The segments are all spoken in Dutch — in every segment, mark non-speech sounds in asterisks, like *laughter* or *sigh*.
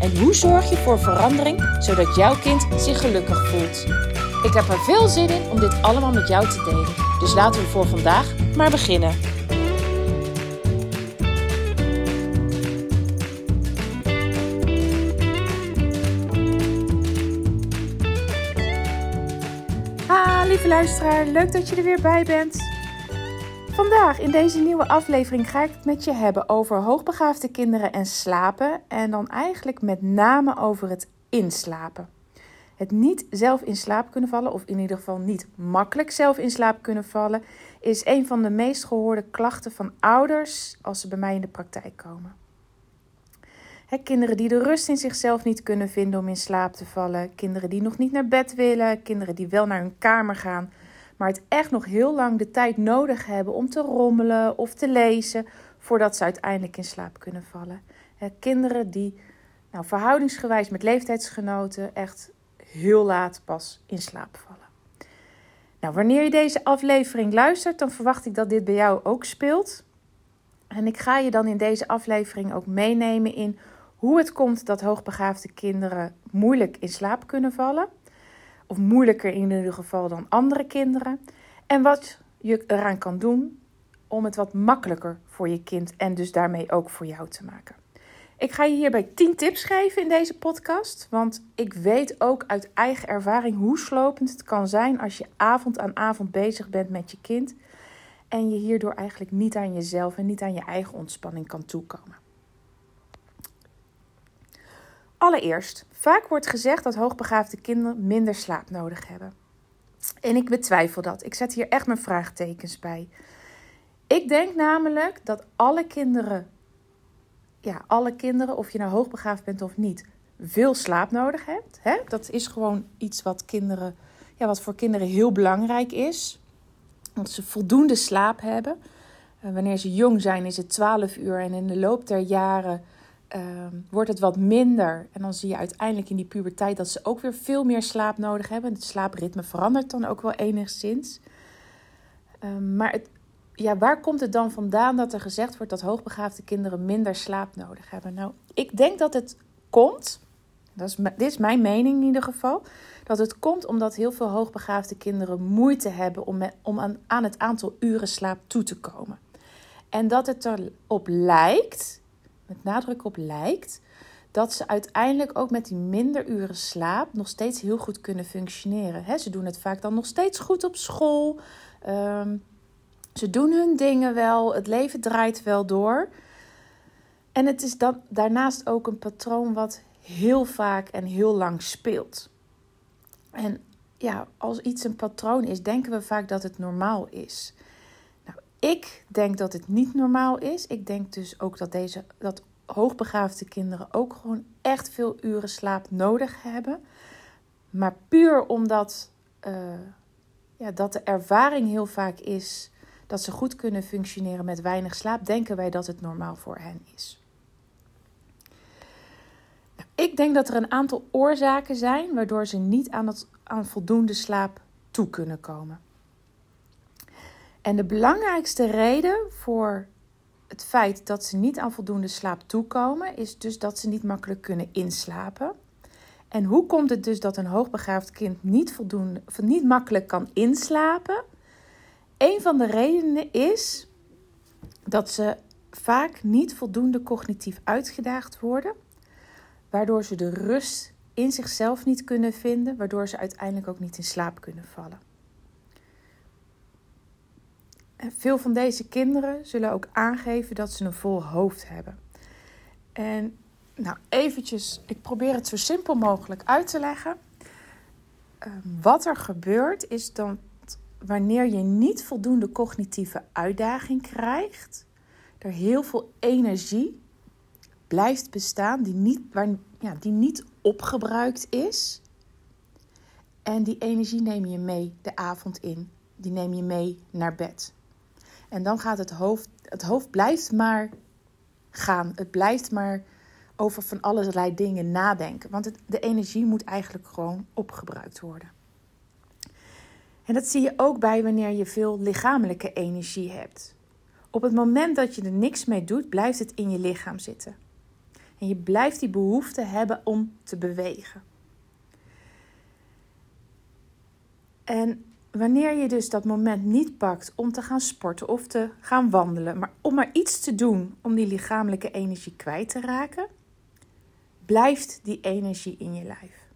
En hoe zorg je voor verandering zodat jouw kind zich gelukkig voelt? Ik heb er veel zin in om dit allemaal met jou te delen. Dus laten we voor vandaag maar beginnen. Ha, lieve luisteraar, leuk dat je er weer bij bent. Vandaag in deze nieuwe aflevering ga ik het met je hebben over hoogbegaafde kinderen en slapen. En dan eigenlijk met name over het inslapen. Het niet zelf in slaap kunnen vallen, of in ieder geval niet makkelijk zelf in slaap kunnen vallen, is een van de meest gehoorde klachten van ouders als ze bij mij in de praktijk komen. kinderen die de rust in zichzelf niet kunnen vinden om in slaap te vallen, kinderen die nog niet naar bed willen, kinderen die wel naar hun kamer gaan, maar het echt nog heel lang de tijd nodig hebben om te rommelen of te lezen voordat ze uiteindelijk in slaap kunnen vallen. kinderen die nou, verhoudingsgewijs met leeftijdsgenoten echt heel laat pas in slaap vallen. Nou, wanneer je deze aflevering luistert, dan verwacht ik dat dit bij jou ook speelt. En ik ga je dan in deze aflevering ook meenemen in hoe het komt dat hoogbegaafde kinderen moeilijk in slaap kunnen vallen. Of moeilijker in ieder geval dan andere kinderen. En wat je eraan kan doen om het wat makkelijker voor je kind en dus daarmee ook voor jou te maken. Ik ga je hierbij 10 tips geven in deze podcast. Want ik weet ook uit eigen ervaring hoe slopend het kan zijn als je avond aan avond bezig bent met je kind. En je hierdoor eigenlijk niet aan jezelf en niet aan je eigen ontspanning kan toekomen. Allereerst, vaak wordt gezegd dat hoogbegaafde kinderen minder slaap nodig hebben. En ik betwijfel dat. Ik zet hier echt mijn vraagtekens bij. Ik denk namelijk dat alle kinderen, ja, alle kinderen, of je nou hoogbegaafd bent of niet, veel slaap nodig hebt. Hè? Dat is gewoon iets wat kinderen, ja, wat voor kinderen heel belangrijk is. Dat ze voldoende slaap hebben. Uh, wanneer ze jong zijn is het 12 uur en in de loop der jaren uh, wordt het wat minder. En dan zie je uiteindelijk in die puberteit dat ze ook weer veel meer slaap nodig hebben. Het slaapritme verandert dan ook wel enigszins. Uh, maar het, ja, waar komt het dan vandaan dat er gezegd wordt dat hoogbegaafde kinderen minder slaap nodig hebben? Nou, ik denk dat het komt, dat is, dit is mijn mening in ieder geval, dat het komt omdat heel veel hoogbegaafde kinderen moeite hebben om, om aan het aantal uren slaap toe te komen. En dat het erop lijkt met nadruk op lijkt, dat ze uiteindelijk ook met die minder uren slaap nog steeds heel goed kunnen functioneren. ze doen het vaak dan nog steeds goed op school. Ehm, ze doen hun dingen wel. Het leven draait wel door. En het is dan, daarnaast ook een patroon wat heel vaak en heel lang speelt. En ja, als iets een patroon is, denken we vaak dat het normaal is. Ik denk dat het niet normaal is. Ik denk dus ook dat deze dat hoogbegaafde kinderen ook gewoon echt veel uren slaap nodig hebben. Maar puur omdat uh, ja, dat de ervaring heel vaak is dat ze goed kunnen functioneren met weinig slaap, denken wij dat het normaal voor hen is. Nou, ik denk dat er een aantal oorzaken zijn waardoor ze niet aan, het, aan voldoende slaap toe kunnen komen. En de belangrijkste reden voor het feit dat ze niet aan voldoende slaap toekomen, is dus dat ze niet makkelijk kunnen inslapen. En hoe komt het dus dat een hoogbegaafd kind niet, voldoende, niet makkelijk kan inslapen? Een van de redenen is dat ze vaak niet voldoende cognitief uitgedaagd worden, waardoor ze de rust in zichzelf niet kunnen vinden, waardoor ze uiteindelijk ook niet in slaap kunnen vallen. Veel van deze kinderen zullen ook aangeven dat ze een vol hoofd hebben. En nou, eventjes, ik probeer het zo simpel mogelijk uit te leggen. Ehm, wat er gebeurt is dat wanneer je niet voldoende cognitieve uitdaging krijgt, er heel veel energie blijft bestaan die niet, waar, ja, die niet opgebruikt is. En die energie neem je mee de avond in. Die neem je mee naar bed. En dan gaat het hoofd, het hoofd blijft maar gaan. Het blijft maar over van allerlei dingen nadenken. Want de energie moet eigenlijk gewoon opgebruikt worden. En dat zie je ook bij wanneer je veel lichamelijke energie hebt. Op het moment dat je er niks mee doet, blijft het in je lichaam zitten. En je blijft die behoefte hebben om te bewegen. En wanneer je dus dat moment niet pakt om te gaan sporten of te gaan wandelen, maar om maar iets te doen om die lichamelijke energie kwijt te raken, blijft die energie in je lijf.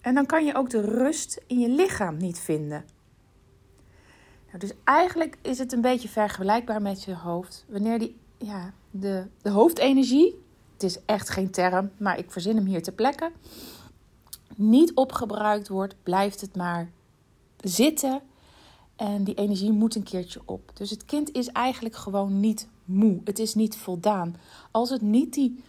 En dan kan je ook de rust in je lichaam niet vinden. Nou, dus eigenlijk is het een beetje vergelijkbaar met je hoofd. Wanneer die, ja, de, de hoofdenergie, het is echt geen term, maar ik verzin hem hier ter plekke, niet opgebruikt wordt, blijft het maar zitten. En die energie moet een keertje op. Dus het kind is eigenlijk gewoon niet moe. Het is niet voldaan. Als het niet die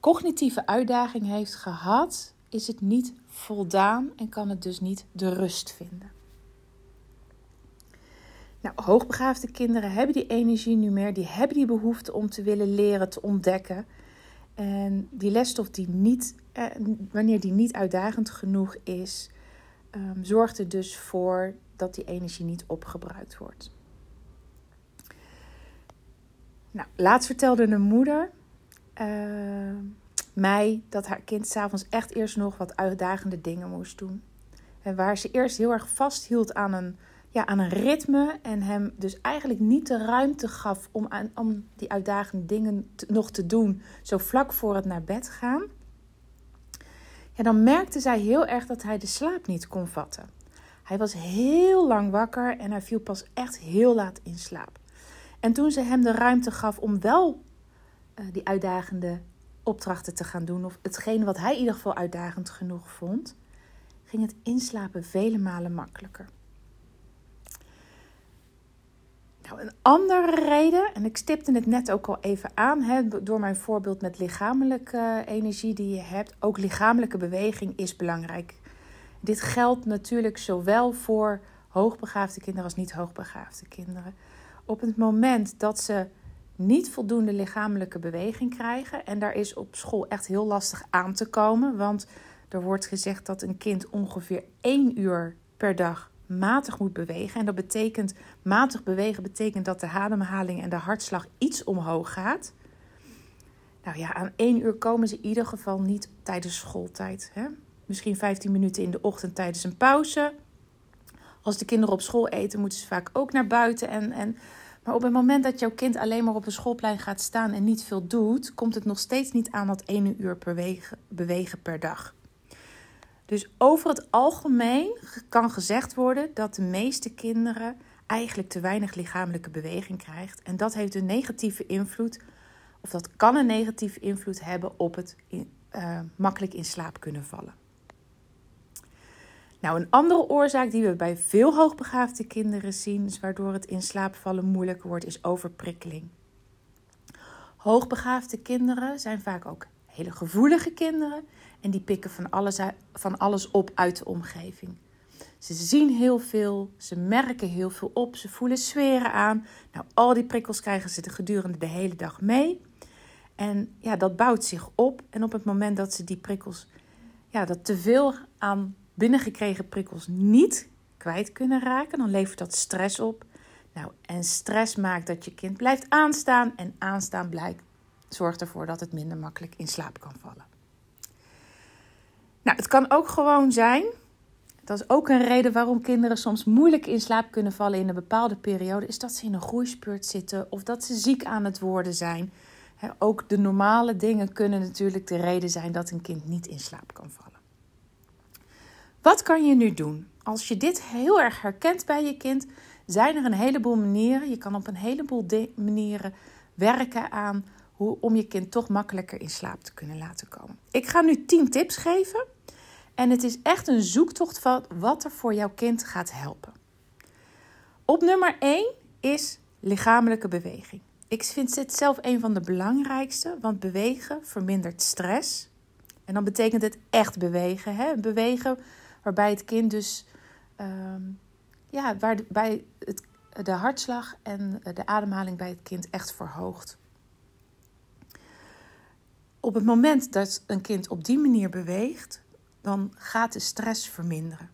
cognitieve uitdaging heeft gehad, is het niet voldaan en kan het dus niet de rust vinden. Nou, hoogbegaafde kinderen hebben die energie nu meer, die hebben die behoefte om te willen leren, te ontdekken. En die lesstof die niet, eh, wanneer die niet uitdagend genoeg is, um, zorgt er dus voor dat die energie niet opgebruikt wordt. Nou, laatst vertelde een moeder uh, mij dat haar kind s'avonds echt eerst nog wat uitdagende dingen moest doen. En waar ze eerst heel erg vasthield aan een, ja, aan een ritme en hem dus eigenlijk niet de ruimte gaf om, aan, om die uitdagende dingen nog te doen, zo vlak voor het naar bed gaan. Ja, dan merkte zij heel erg dat hij de slaap niet kon vatten. Hij was heel lang wakker en hij viel pas echt heel laat in slaap. En toen ze hem de ruimte gaf om wel uh, die uitdagende opdrachten te gaan doen, of hetgeen wat hij in ieder geval uitdagend genoeg vond, ging het inslapen vele malen makkelijker. Nou, een andere reden, en ik stipte het net ook al even aan, hè, door mijn voorbeeld met lichamelijke energie die je hebt, ook lichamelijke beweging is belangrijk. Dit geldt natuurlijk zowel voor hoogbegaafde kinderen als niet hoogbegaafde kinderen. Op het moment dat ze niet voldoende lichamelijke beweging krijgen. En daar is op school echt heel lastig aan te komen. Want er wordt gezegd dat een kind ongeveer één uur per dag matig moet bewegen. En dat betekent, matig bewegen betekent dat de ademhaling en de hartslag iets omhoog gaat. Nou ja, aan één uur komen ze in ieder geval niet tijdens schooltijd. Hè? Misschien 15 minuten in de ochtend tijdens een pauze. Als de kinderen op school eten, moeten ze vaak ook naar buiten. En, en maar op het moment dat jouw kind alleen maar op een schoolplein gaat staan en niet veel doet, komt het nog steeds niet aan dat 1 uur bewegen per dag. Dus over het algemeen kan gezegd worden dat de meeste kinderen eigenlijk te weinig lichamelijke beweging krijgt. En dat heeft een negatieve invloed, of dat kan een negatieve invloed hebben op het uh, makkelijk in slaap kunnen vallen. Nou, een andere oorzaak die we bij veel hoogbegaafde kinderen zien, waardoor het in slaap vallen moeilijker wordt, is overprikkeling. Hoogbegaafde kinderen zijn vaak ook hele gevoelige kinderen en die pikken van alles, van alles op uit de omgeving. Ze zien heel veel, ze merken heel veel op, ze voelen sferen aan. Nou, al die prikkels krijgen ze gedurende de hele dag mee. En ja, dat bouwt zich op. En op het moment dat ze die prikkels, ja, dat te veel aan binnengekregen prikkels niet kwijt kunnen raken, dan levert dat stress op. Nou, en stress maakt dat je kind blijft aanstaan en aanstaan blijkt, zorgt ervoor dat het minder makkelijk in slaap kan vallen. Nou, het kan ook gewoon zijn, dat is ook een reden waarom kinderen soms moeilijk in slaap kunnen vallen in een bepaalde periode, is dat ze in een groeispurt zitten of dat ze ziek aan het worden zijn. ook de normale dingen kunnen natuurlijk de reden zijn dat een kind niet in slaap kan vallen. Wat kan je nu doen? Als je dit heel erg herkent bij je kind, zijn er een heleboel manieren. Je kan op een heleboel manieren werken aan hoe, om je kind toch makkelijker in slaap te kunnen laten komen. Ik ga nu 10 tips geven. En het is echt een zoektocht van wat er voor jouw kind gaat helpen. Op nummer 1 is lichamelijke beweging. Ik vind dit zelf een van de belangrijkste, want bewegen vermindert stress. En dan betekent het echt bewegen. Hè? Bewegen waarbij het kind dus, ehm, ja, waarbij de hartslag en de ademhaling bij het kind echt verhoogt. Op het moment dat een kind op die manier beweegt, dan gaat de stress verminderen.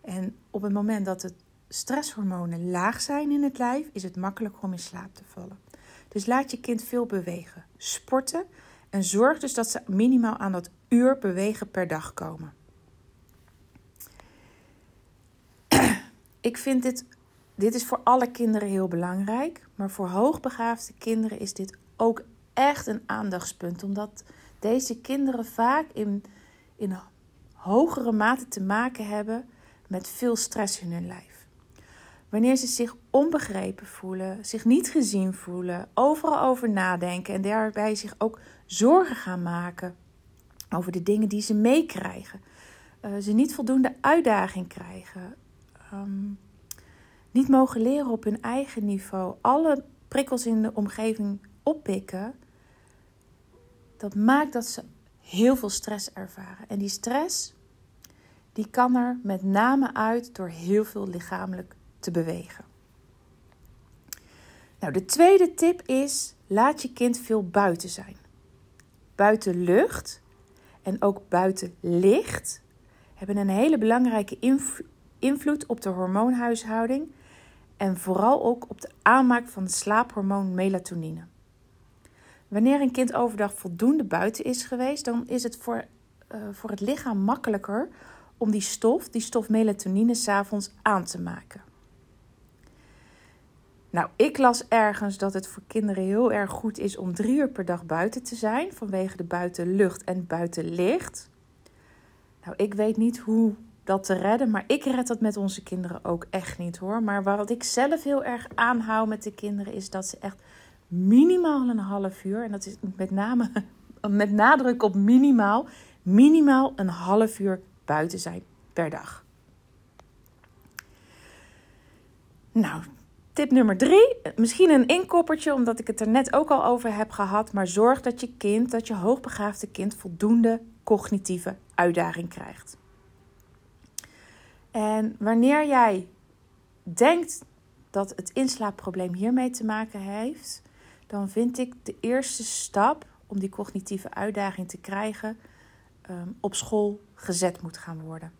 En op het moment dat de stresshormonen laag zijn in het lijf, is het makkelijker om in slaap te vallen. Dus laat je kind veel bewegen, sporten en zorg dus dat ze minimaal aan dat uur bewegen per dag komen. Ik vind dit, dit is voor alle kinderen heel belangrijk, maar voor hoogbegaafde kinderen is dit ook echt een aandachtspunt, omdat deze kinderen vaak in, in hogere mate te maken hebben met veel stress in hun lijf. Wanneer ze zich onbegrepen voelen, zich niet gezien voelen, overal over nadenken en daarbij zich ook zorgen gaan maken over de dingen die ze meekrijgen, uh, ze niet voldoende uitdaging krijgen, ehm, niet mogen leren op hun eigen niveau, alle prikkels in de omgeving oppikken, dat maakt dat ze heel veel stress ervaren. En die stress, die kan er met name uit door heel veel lichamelijk te bewegen. Nou, de tweede tip is: laat je kind veel buiten zijn. Buiten lucht en ook buiten licht hebben een hele belangrijke invloed op de hormoonhuishouding en vooral ook op de aanmaak van het slaaphormoon melatonine. Wanneer een kind overdag voldoende buiten is geweest, dan is het voor, uh, voor het lichaam makkelijker om die stof, die stof melatonine, s'avonds aan te maken. Nou, ik las ergens dat het voor kinderen heel erg goed is om drie uur per dag buiten te zijn vanwege de buitenlucht en buitenlicht. Nou, ik weet niet hoe dat te redden, maar ik red dat met onze kinderen ook echt niet hoor. Maar wat ik zelf heel erg aanhoud met de kinderen is dat ze echt minimaal een half uur, en dat is met name *laughs* met nadruk op minimaal, minimaal een half uur buiten zijn per dag. Nou, tip nummer drie. Misschien een inkoppertje, omdat ik het er net ook al over heb gehad. Maar zorg dat je kind, dat je hoogbegaafde kind, voldoende cognitieve uitdaging krijgt. En wanneer jij denkt dat het inslaapprobleem hiermee te maken heeft, dan vind ik de eerste stap om die cognitieve uitdaging te krijgen um, op school gezet moet gaan worden.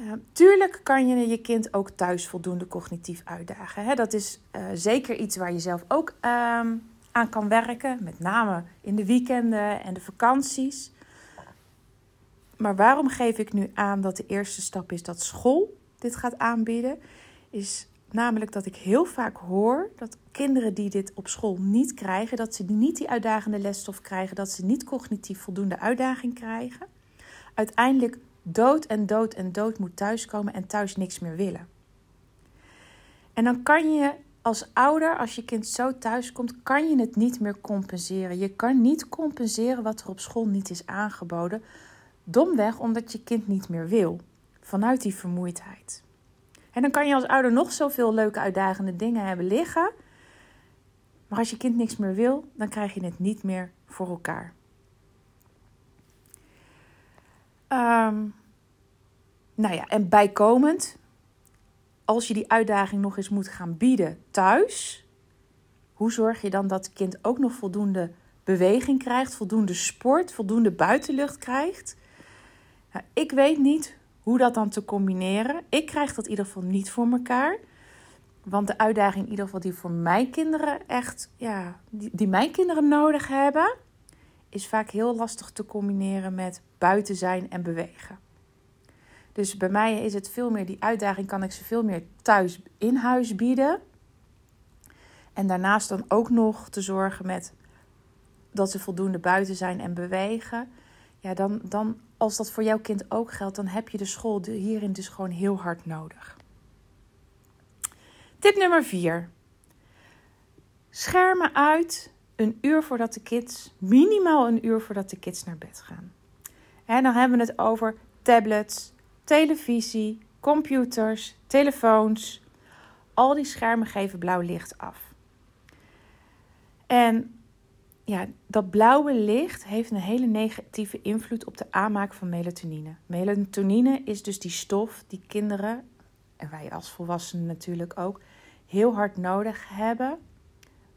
Uh, tuurlijk kan je je kind ook thuis voldoende cognitief uitdagen. Hè? Dat is uh, zeker iets waar je zelf ook uh, aan kan werken, met name in de weekenden en de vakanties. Maar waarom geef ik nu aan dat de eerste stap is dat school dit gaat aanbieden? Is Namelijk dat ik heel vaak hoor dat kinderen die dit op school niet krijgen, dat ze niet die uitdagende lesstof krijgen, dat ze niet cognitief voldoende uitdaging krijgen, uiteindelijk dood en dood en dood moet thuiskomen en thuis niks meer willen. En dan kan je als ouder, als je kind zo thuis komt, kan je het niet meer compenseren. Je kan niet compenseren wat er op school niet is aangeboden, domweg omdat je kind niet meer wil, vanuit die vermoeidheid. En dan kan je als ouder nog zoveel leuke uitdagende dingen hebben liggen. Maar als je kind niks meer wil, dan krijg je het niet meer voor elkaar. Um, nou ja, en bijkomend, als je die uitdaging nog eens moet gaan bieden thuis, hoe zorg je dan dat het kind ook nog voldoende beweging krijgt, voldoende sport, voldoende buitenlucht krijgt? Nou, ik weet niet hoe dat dan te combineren. Ik krijg dat in ieder geval niet voor elkaar. Want de uitdaging in ieder geval die voor mijn kinderen echt, ja, die, die mijn kinderen nodig hebben, is vaak heel lastig te combineren met buiten zijn en bewegen. Dus bij mij is het veel meer, die uitdaging kan ik ze veel meer thuis in huis bieden. En daarnaast dan ook nog te zorgen met dat ze voldoende buiten zijn en bewegen. Ja, dan, dan als dat voor jouw kind ook geldt, dan heb je de school hierin dus gewoon heel hard nodig. Tip nummer 4. Schermen uit een uur voordat de kids, minimaal een uur voordat de kids naar bed gaan. En dan hebben we het over tablets, televisie, computers, telefoons. Al die schermen geven blauw licht af. En ja, dat blauwe licht heeft een hele negatieve invloed op de aanmaak van melatonine. Melatonine is dus die stof die kinderen, en wij als volwassenen natuurlijk ook, heel hard nodig hebben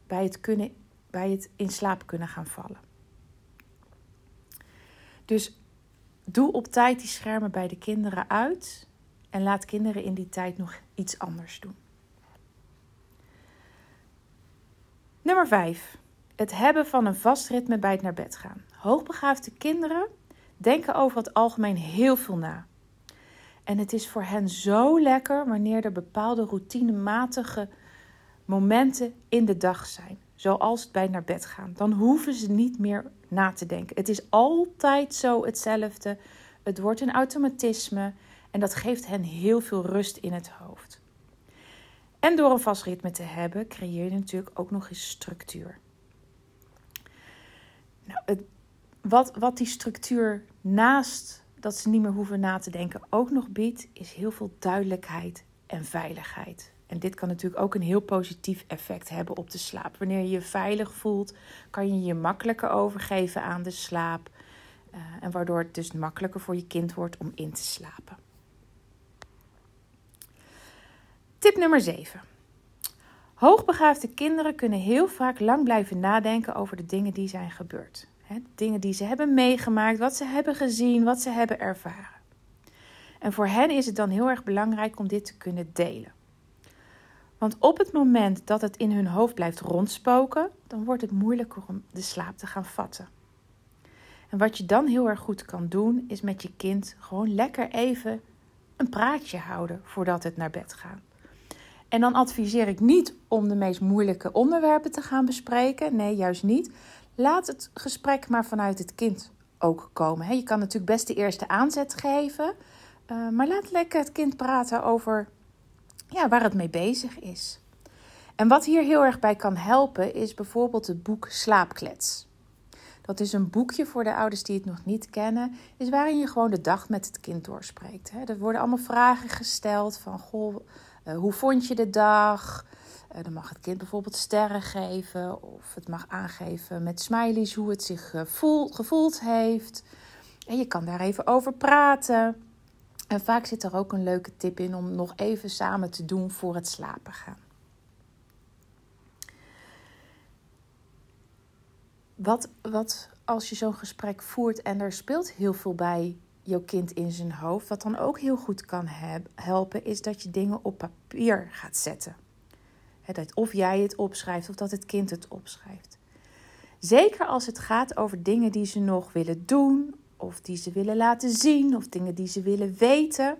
bij het, kunnen, bij het in slaap kunnen gaan vallen. Dus doe op tijd die schermen bij de kinderen uit en laat kinderen in die tijd nog iets anders doen. Nummer 5. Het hebben van een vast ritme bij het naar bed gaan. Hoogbegaafde kinderen denken over het algemeen heel veel na. En het is voor hen zo lekker wanneer er bepaalde routinematige momenten in de dag zijn. Zoals het bij naar bed gaan. Dan hoeven ze niet meer na te denken. Het is altijd zo hetzelfde. Het wordt een automatisme. En dat geeft hen heel veel rust in het hoofd. En door een vast ritme te hebben, creëer je natuurlijk ook nog eens structuur. Nou, wat, wat die structuur naast dat ze niet meer hoeven na te denken ook nog biedt, is heel veel duidelijkheid en veiligheid. En dit kan natuurlijk ook een heel positief effect hebben op de slaap. Wanneer je je veilig voelt, kan je je makkelijker overgeven aan de slaap. Uh, en waardoor het dus makkelijker voor je kind wordt om in te slapen. Tip nummer 7. Hoogbegaafde kinderen kunnen heel vaak lang blijven nadenken over de dingen die zijn gebeurd. Dingen die ze hebben meegemaakt, wat ze hebben gezien, wat ze hebben ervaren. En voor hen is het dan heel erg belangrijk om dit te kunnen delen. Want op het moment dat het in hun hoofd blijft rondspoken, dan wordt het moeilijker om de slaap te gaan vatten. En wat je dan heel erg goed kan doen, is met je kind gewoon lekker even een praatje houden voordat het naar bed gaat. En dan adviseer ik niet om de meest moeilijke onderwerpen te gaan bespreken. Nee, juist niet. Laat het gesprek maar vanuit het kind ook komen. Je kan natuurlijk best de eerste aanzet geven. Eh, maar laat lekker het kind praten over ja, waar het mee bezig is. En wat hier heel erg bij kan helpen, is bijvoorbeeld het boek Slaapklets. Dat is een boekje voor de ouders die het nog niet kennen, is waarin je gewoon de dag met het kind doorspreekt. Er worden allemaal vragen gesteld van, goh, hoe vond je de dag? Uh, dan mag het kind bijvoorbeeld sterren geven of het mag aangeven met smileys hoe het zich uh, gevoeld heeft. En je kan daar even over praten. En vaak zit er ook een leuke tip in om nog even samen te doen voor het slapen gaan. Wat, wat als je zo'n gesprek voert en er speelt heel veel bij jouw kind in zijn hoofd. Wat dan ook heel goed kan helpen, is dat je dingen op papier gaat zetten. of jij het opschrijft of dat het kind het opschrijft. Zeker als het gaat over dingen die ze nog willen doen, of die ze willen laten zien, of dingen die ze willen weten.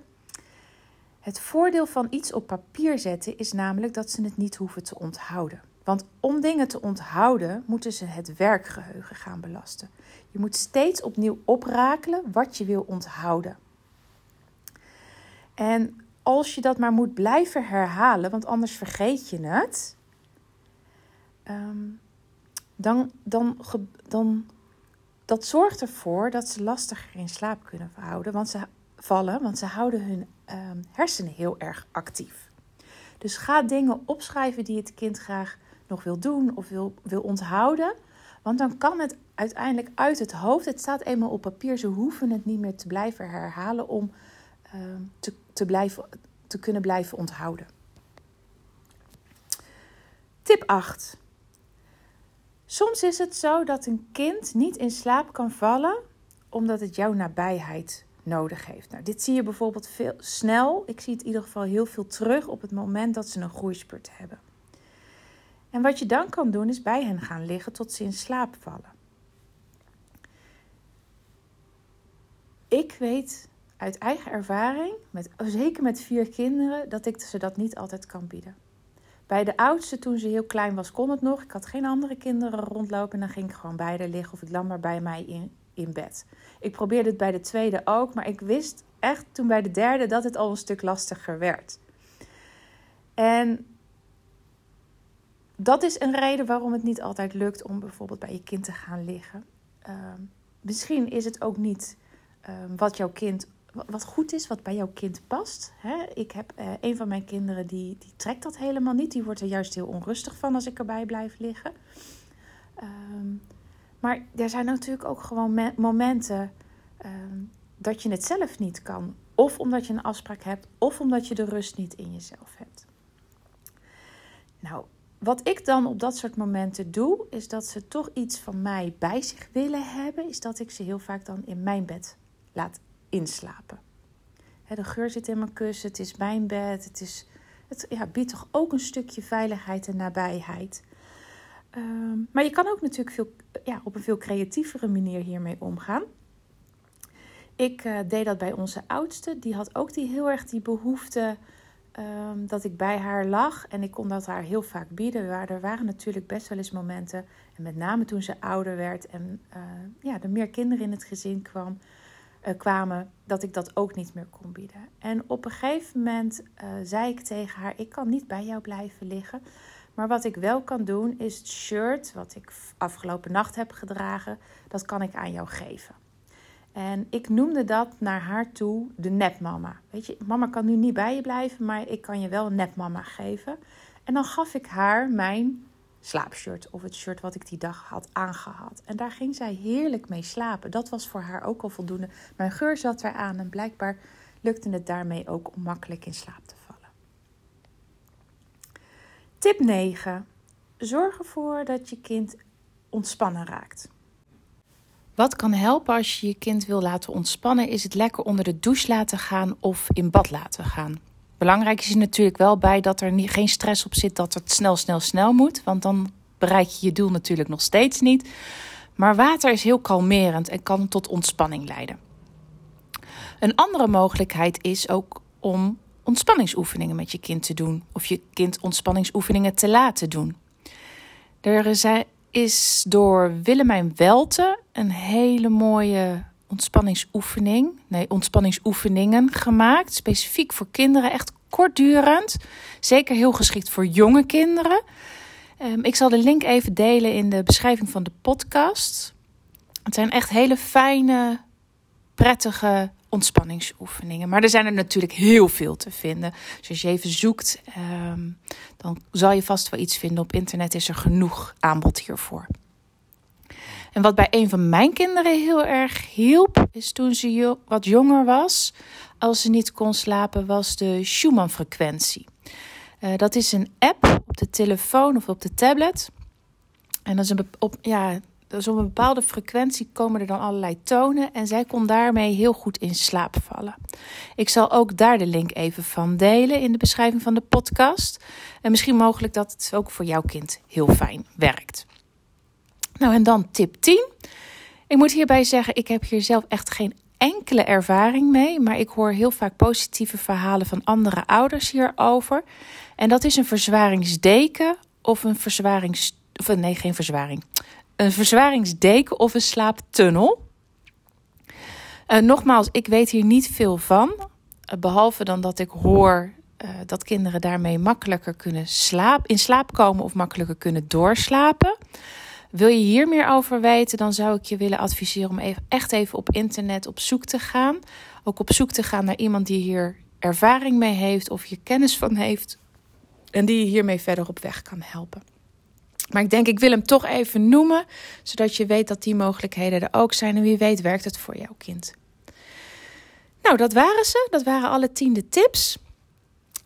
Het voordeel van iets op papier zetten is namelijk dat ze het niet hoeven te onthouden. Want om dingen te onthouden, moeten ze het werkgeheugen gaan belasten. Je moet steeds opnieuw oprakelen wat je wil onthouden. En als je dat maar moet blijven herhalen, want anders vergeet je het, ehm, dan, dan, dan dat zorgt ervoor dat ze lastiger in slaap kunnen houden, want ze vallen, want ze houden hun um, hersenen heel erg actief. Dus ga dingen opschrijven die het kind graag nog wil doen of wil, wil onthouden. Want dan kan het uiteindelijk uit het hoofd. Het staat eenmaal op papier. Ze hoeven het niet meer te blijven herhalen om uh, te, te, blijven, te kunnen blijven onthouden. Tip 8. Soms is het zo dat een kind niet in slaap kan vallen omdat het jouw nabijheid nodig heeft. Nou, dit zie je bijvoorbeeld veel snel. Ik zie het in ieder geval heel veel terug op het moment dat ze een groeispurt hebben. En wat je dan kan doen is bij hen gaan liggen tot ze in slaap vallen. Ik weet uit eigen ervaring, met, zeker met vier kinderen, dat ik ze dat niet altijd kan bieden. Bij de oudste, toen ze heel klein was, kon het nog. Ik had geen andere kinderen rondlopen en dan ging ik gewoon bij haar liggen of ik lam maar bij mij in, in bed. Ik probeerde het bij de tweede ook, maar ik wist echt toen bij de derde dat het al een stuk lastiger werd. En dat is een reden waarom het niet altijd lukt om bijvoorbeeld bij je kind te gaan liggen. Ehm, misschien is het ook niet ehm, wat jouw kind, wat goed is, wat bij jouw kind past. Hè? Ik heb uh, een van mijn kinderen die, die trekt dat helemaal niet. Die wordt er juist heel onrustig van als ik erbij blijf liggen. Ehm, Maar er zijn natuurlijk ook gewoon momenten dat je het zelf niet kan. Of omdat je een afspraak hebt, of omdat je de rust niet in jezelf hebt. Nou, wat ik dan op dat soort momenten doe, is dat ze toch iets van mij bij zich willen hebben, is dat ik ze heel vaak dan in mijn bed laat inslapen. De geur zit in mijn kussen, het is mijn bed, het, is, het ja, biedt toch ook een stukje veiligheid en nabijheid. Ehm, maar je kan ook natuurlijk veel, ja, op een veel creatievere manier hiermee omgaan. Ik uh, deed dat bij onze oudste. Die had ook die, heel erg die behoefte um, dat ik bij haar lag. En ik kon dat haar heel vaak bieden. Er waren natuurlijk best wel eens momenten. En met name toen ze ouder werd en uh, ja, er meer kinderen in het gezin kwam, uh, kwamen. Dat ik dat ook niet meer kon bieden. En op een gegeven moment zei ik tegen haar: Ik kan niet bij jou blijven liggen. Maar wat ik wel kan doen, is het shirt wat ik afgelopen nacht heb gedragen, dat kan ik aan jou geven. En ik noemde dat naar haar toe de nepmama. Weet je, mama kan nu niet bij je blijven, maar ik kan je wel een nepmama geven. En dan gaf ik haar mijn slaapshirt of het shirt wat ik die dag had aangehad. En daar ging zij heerlijk mee slapen. Dat was voor haar ook al voldoende. Mijn geur zat eraan en blijkbaar lukte het daarmee ook om makkelijk in slaap te vallen. Tip 9. Zorg ervoor dat je kind ontspannen raakt. Wat kan helpen als je je kind wil laten ontspannen, is het lekker onder de douche laten gaan of in bad laten gaan. Belangrijk is er natuurlijk wel bij dat er geen stress op zit dat het snel, snel, snel moet. Want dan bereik je je doel natuurlijk nog steeds niet. Maar water is heel kalmerend en kan tot ontspanning leiden. Een andere mogelijkheid is ook om ontspanningsoefeningen met je kind te doen. Of je kind ontspanningsoefeningen te laten doen. Er zijn, is door Willemijn Welte een hele mooie ontspanningsoefening, nee, ontspanningsoefeningen gemaakt. Specifiek voor kinderen, echt kortdurend. Zeker heel geschikt voor jonge kinderen. Um, ik zal de link even delen in de beschrijving van de podcast. Het zijn echt hele fijne, prettige ontspanningsoefeningen. Maar er zijn er natuurlijk heel veel te vinden. Dus als je even zoekt, um, dan zal je vast wel iets vinden. Op internet is er genoeg aanbod hiervoor. En wat bij een van mijn kinderen heel erg hielp, is toen ze wat jonger was, als ze niet kon slapen, was de Schumann-frequentie. Uh, dat is een app op de telefoon of op de tablet. En dat is een, op, ja, dus op een bepaalde frequentie komen er dan allerlei tonen en zij kon daarmee heel goed in slaap vallen. Ik zal ook daar de link even van delen in de beschrijving van de podcast. En misschien mogelijk dat het ook voor jouw kind heel fijn werkt. Nou en dan tip 10. Ik moet hierbij zeggen, ik heb hier zelf echt geen enkele ervaring mee, maar ik hoor heel vaak positieve verhalen van andere ouders hierover. En dat is een verzwaringsdeken of een verzwarings... Of nee, geen verzwaring een verzwaringsdeken of een slaaptunnel. Uh, nogmaals, ik weet hier niet veel van. Uh, behalve dan dat ik hoor uh, dat kinderen daarmee makkelijker kunnen slaap, in slaap komen of makkelijker kunnen doorslapen. Wil je hier meer over weten, dan zou ik je willen adviseren om even, echt even op internet op zoek te gaan. Ook op zoek te gaan naar iemand die hier ervaring mee heeft of hier kennis van heeft. En die je hiermee verder op weg kan helpen. Maar ik denk, ik wil hem toch even noemen, zodat je weet dat die mogelijkheden er ook zijn. En wie weet werkt het voor jouw kind. Nou, dat waren ze. Dat waren alle tiende tips.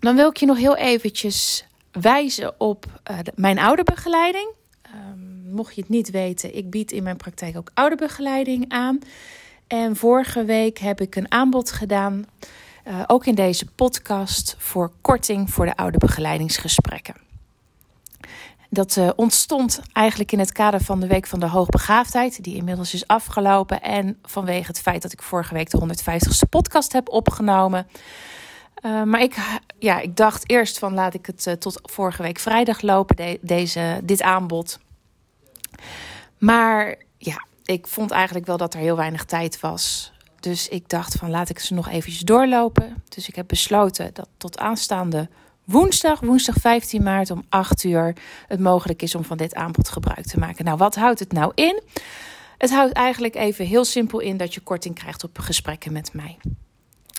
Dan wil ik je nog heel eventjes wijzen op de, mijn ouderbegeleiding. Um, mocht je het niet weten, ik bied in mijn praktijk ook ouderbegeleiding aan. En vorige week heb ik een aanbod gedaan, uh, ook in deze podcast, voor korting voor de ouderbegeleidingsgesprekken. Dat uh, ontstond eigenlijk in het kader van de Week van de Hoogbegaafdheid, die inmiddels is afgelopen. En vanwege het feit dat ik vorige week de 150ste podcast heb opgenomen. Uh, maar ik, ja, ik dacht eerst van laat ik het uh, tot vorige week vrijdag lopen, de, deze, dit aanbod. Maar ja, ik vond eigenlijk wel dat er heel weinig tijd was. Dus ik dacht van laat ik ze nog eventjes doorlopen. Dus ik heb besloten dat tot aanstaande woensdag, woensdag 15 maart om 8 uur het mogelijk is om van dit aanbod gebruik te maken. Nou, wat houdt het nou in? Het houdt eigenlijk even heel simpel in dat je korting krijgt op gesprekken met mij.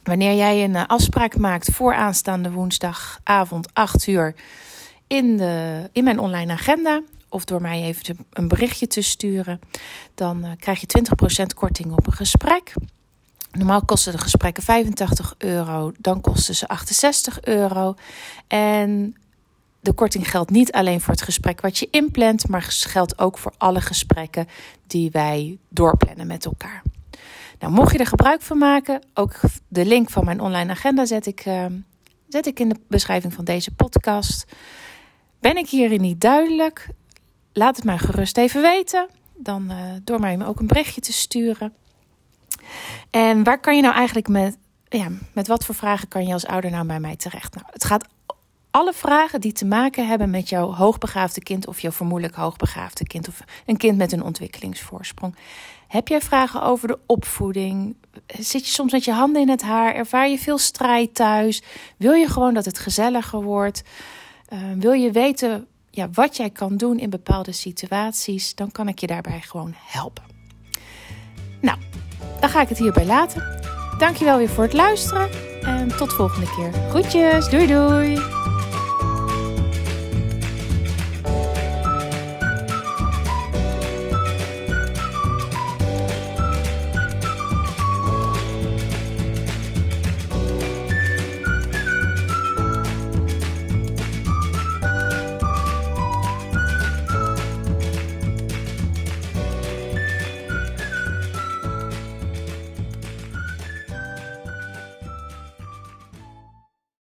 Wanneer jij een eh, afspraak maakt voor aanstaande woensdagavond 8 uur in, de, in mijn online agenda of door mij even een berichtje te sturen. Dan uh, krijg je 20% korting op een gesprek. Normaal kosten de gesprekken 85 euro, dan kosten ze 68 euro. En de korting geldt niet alleen voor het gesprek wat je inplant, maar geldt ook voor alle gesprekken die wij doorplannen met elkaar. Nou, mocht je er gebruik van maken, ook de link van mijn online agenda zet ik, uh, zet ik in de beschrijving van deze podcast. Ben ik hierin niet duidelijk? Laat het mij gerust even weten. Dan uh, door mij ook een berichtje te sturen. En waar kan je nou eigenlijk met, ja, met wat voor vragen kan je als ouder nou bij mij terecht? Nou, het gaat alle vragen die te maken hebben met jouw hoogbegaafde kind of jouw vermoedelijk hoogbegaafde kind of een kind met een ontwikkelingsvoorsprong. Heb jij vragen over de opvoeding? Zit je soms met je handen in het haar? Ervaar je veel strijd thuis? Wil je gewoon dat het gezelliger wordt? Uh, wil je weten ja, wat jij kan doen in bepaalde situaties? Dan kan ik je daarbij gewoon helpen. Nou, dan ga ik het hierbij laten. Dankjewel weer voor het luisteren en tot volgende keer. Groetjes, doei doei!